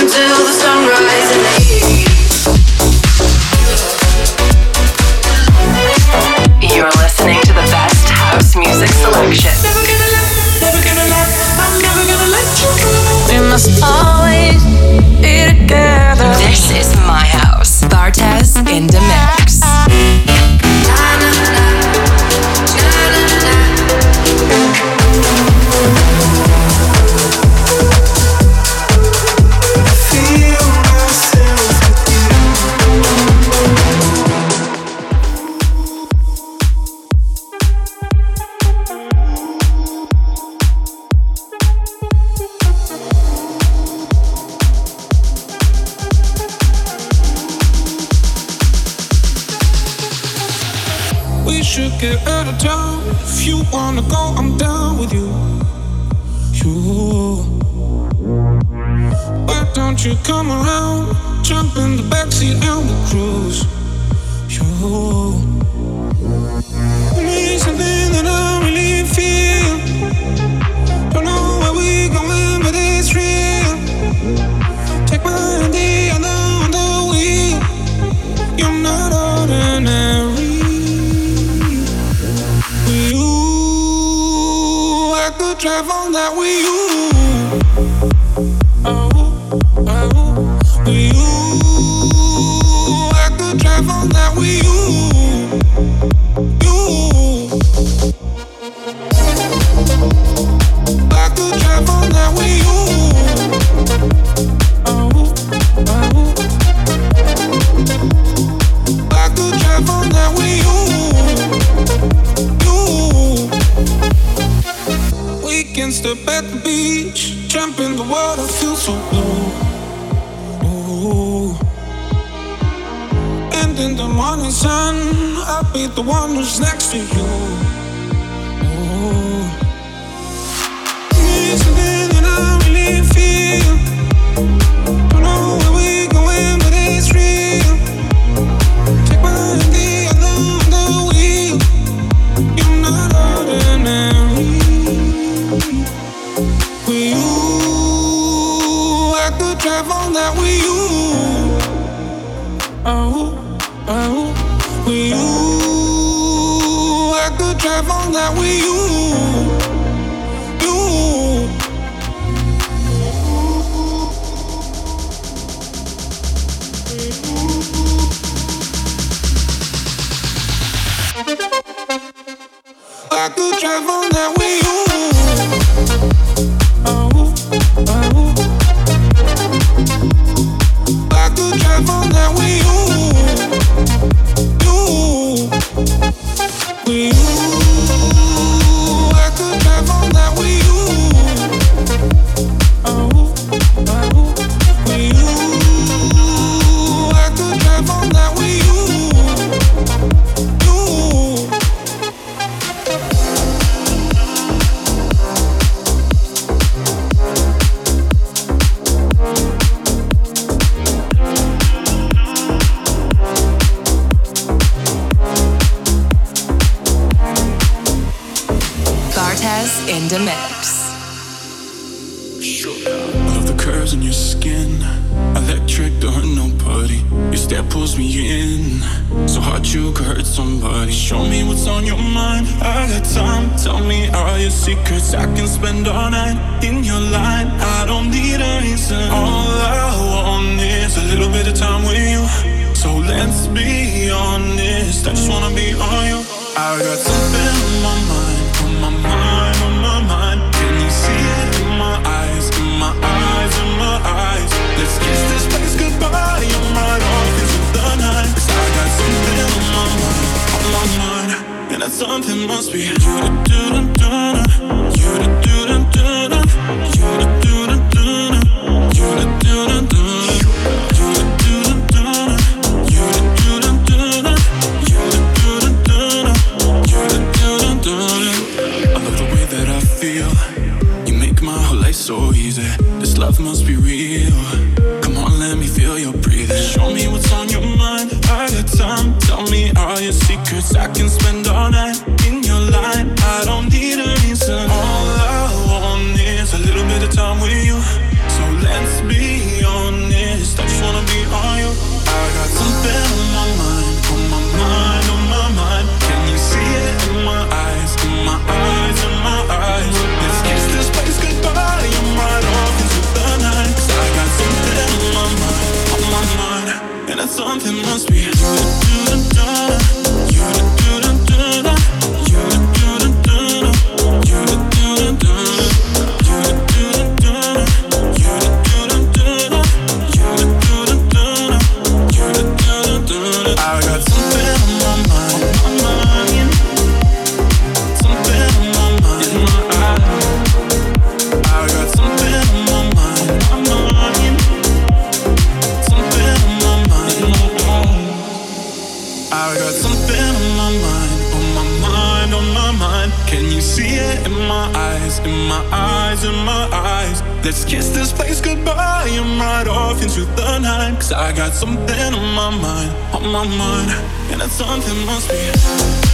until the sunrise in the morning sun. I'll be the one who's next to you. I really feel. Don't know where we're going, but it's real. Take my hand, the wheel. You're not ordinary. With you, I could travel that with you with you. I could drive all night you. you. I could drive all night you. I could travel That with you. wanna be on you. I got something on my mind, on my mind, on my mind. Can you see it in my eyes, in my eyes, in my eyes? Let's kiss this place goodbye. I'm right off into the night. Cause I got something on my mind, on my mind. And that something must be. Do-do-do-do-do. love must be real. got something on my mind, on my mind, and that something must be.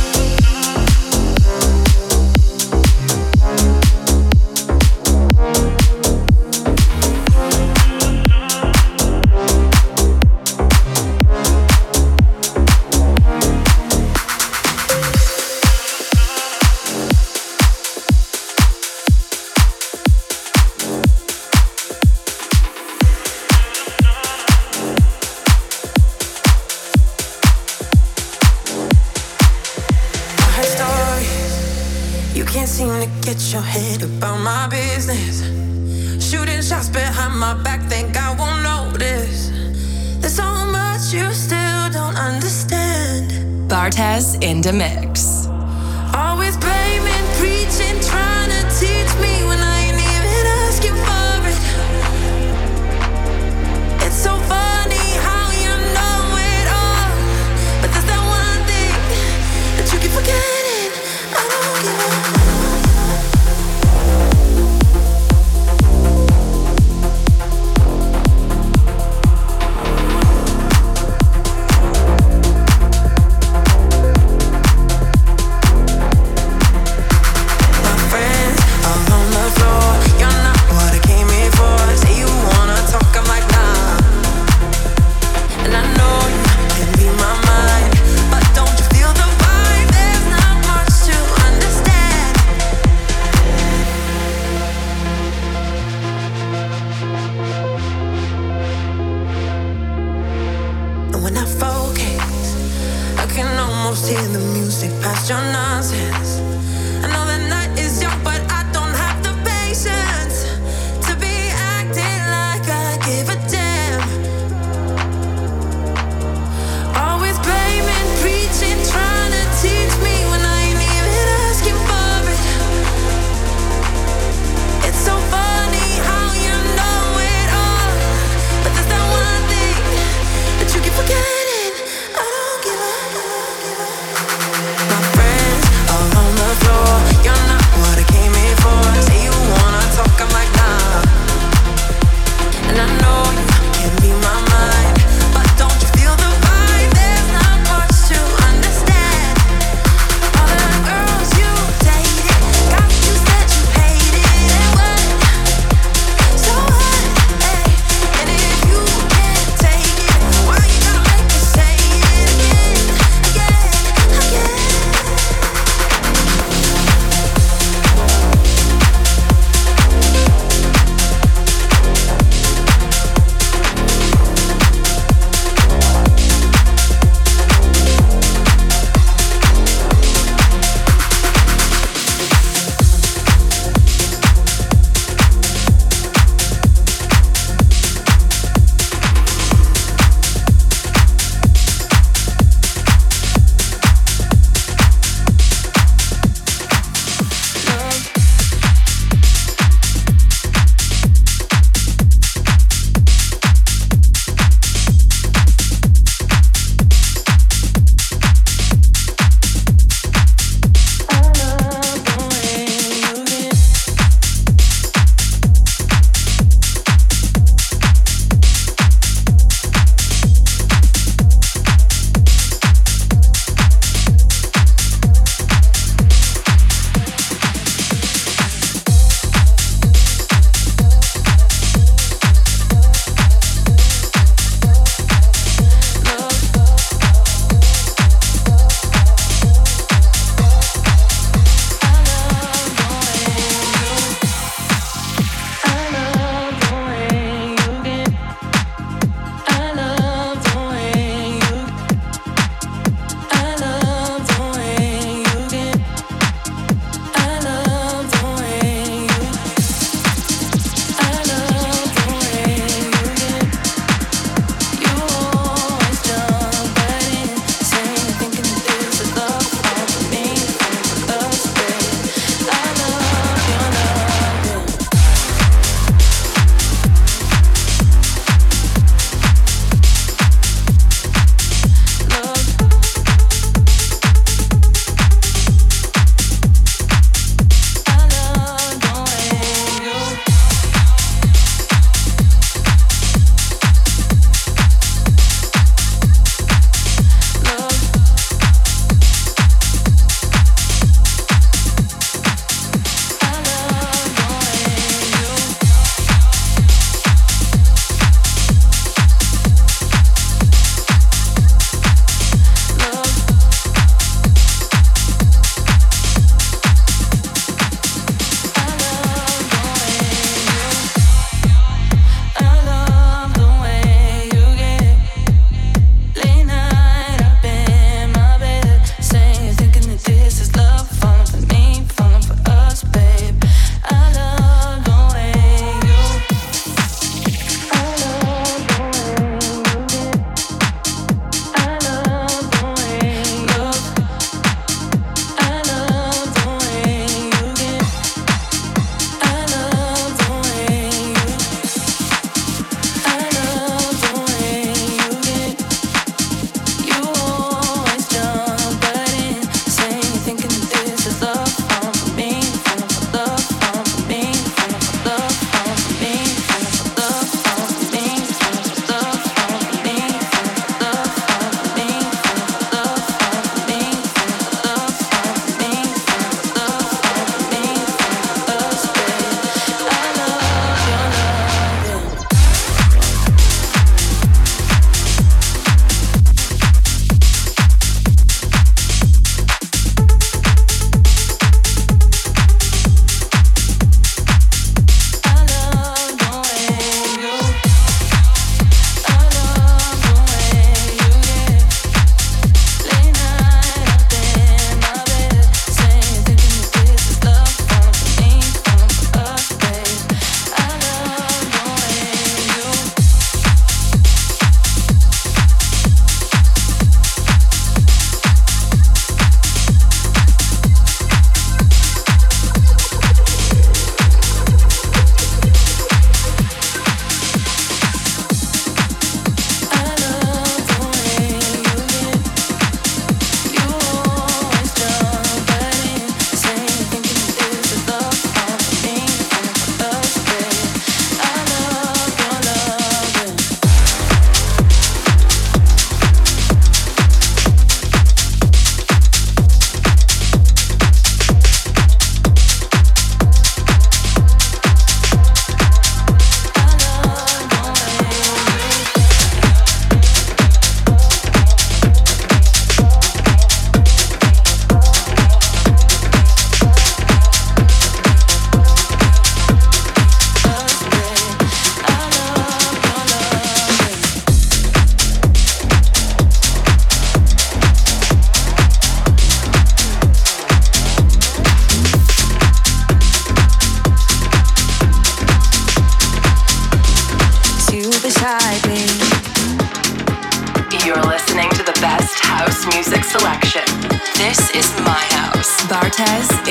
This is my house. Bartez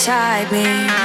inside me.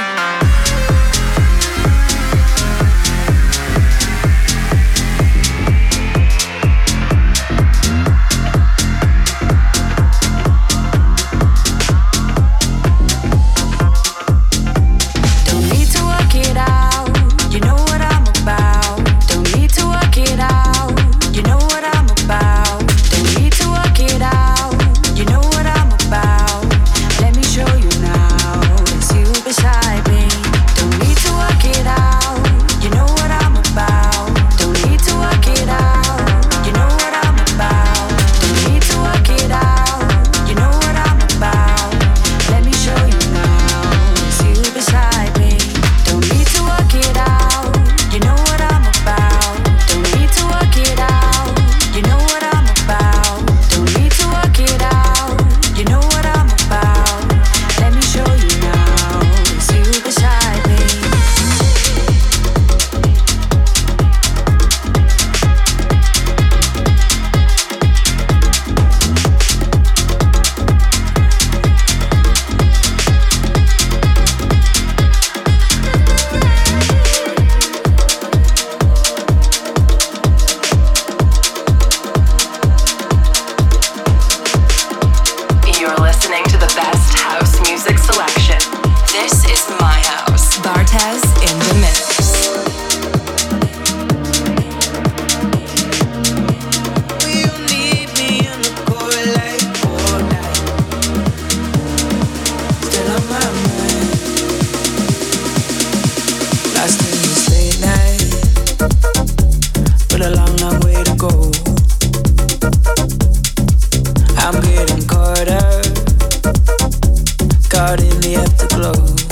out in the afterglow.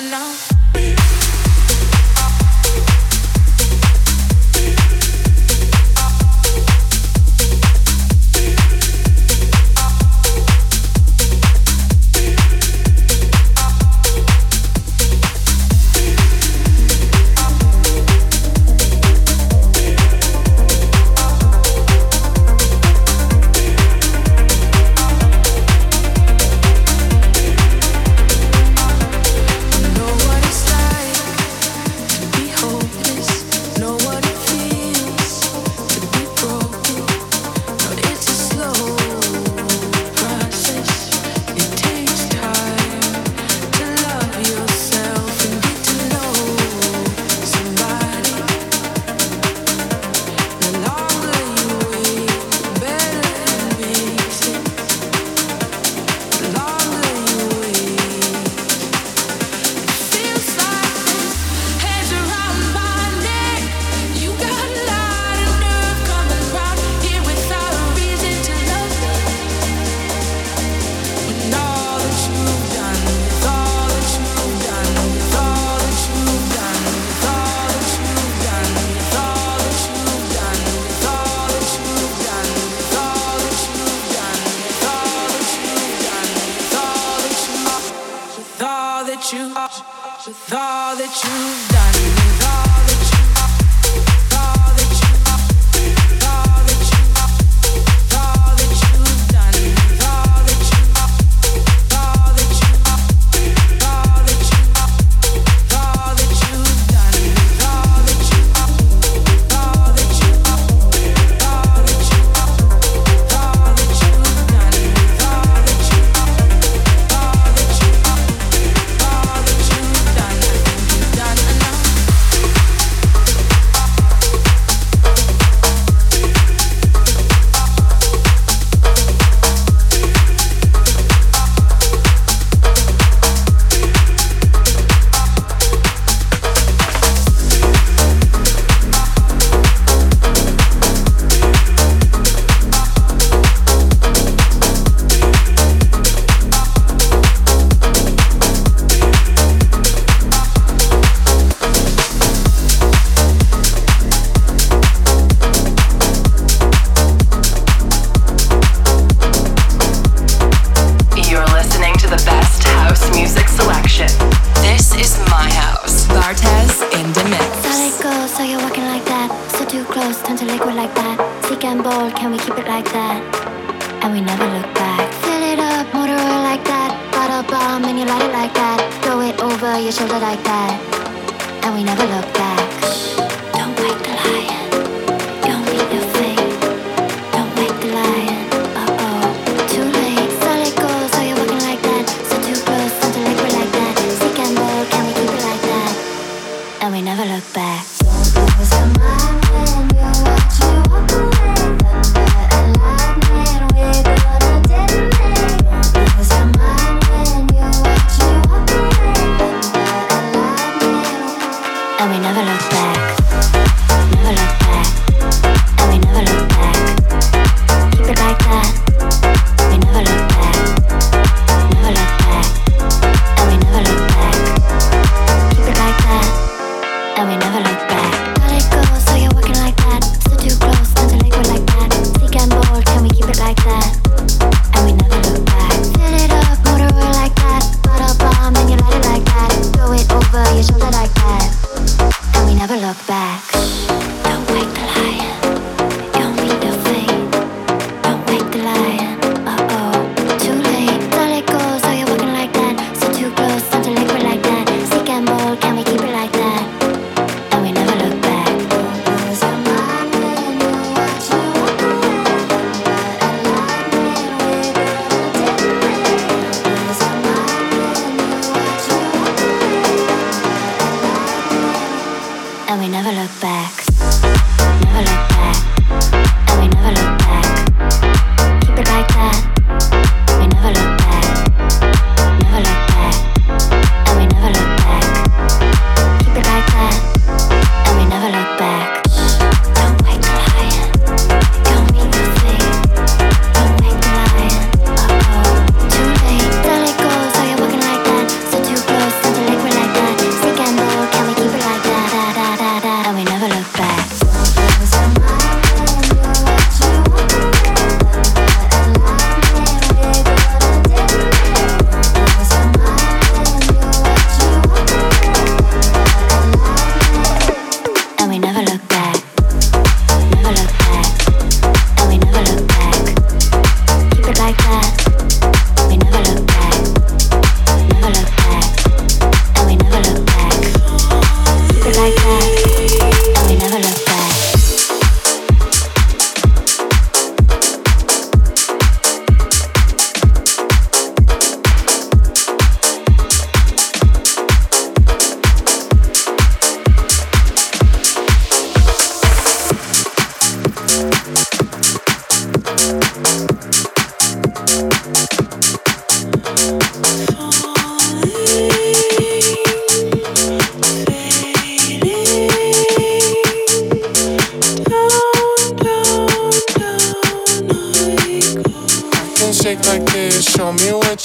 Never look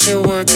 you want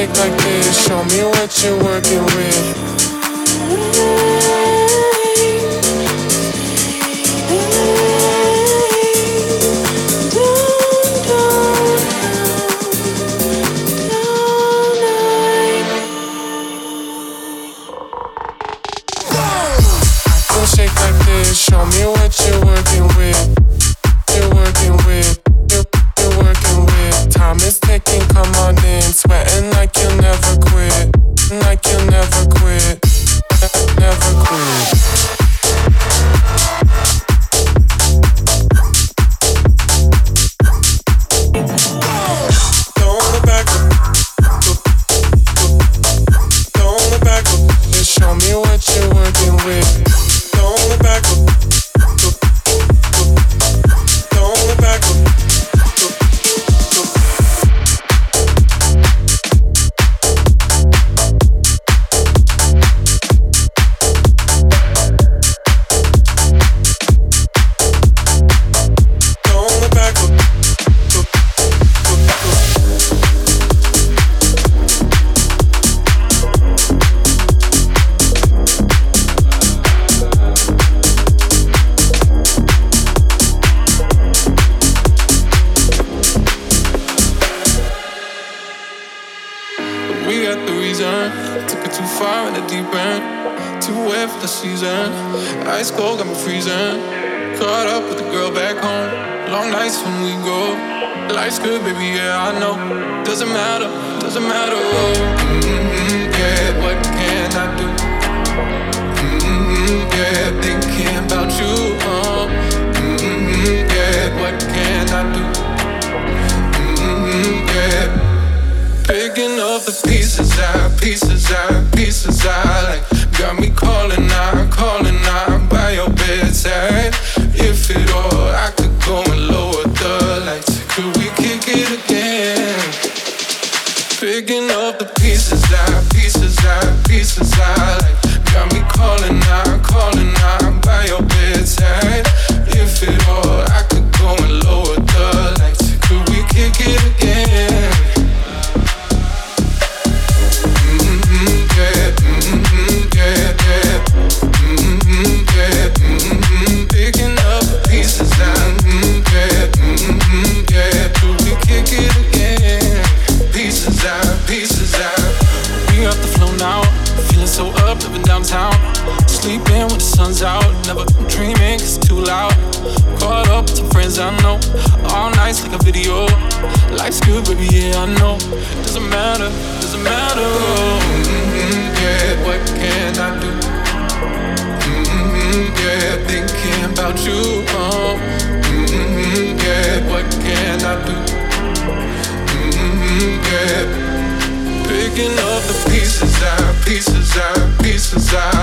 shake like this. Show me what you're working with. The pieces out, pieces out, pieces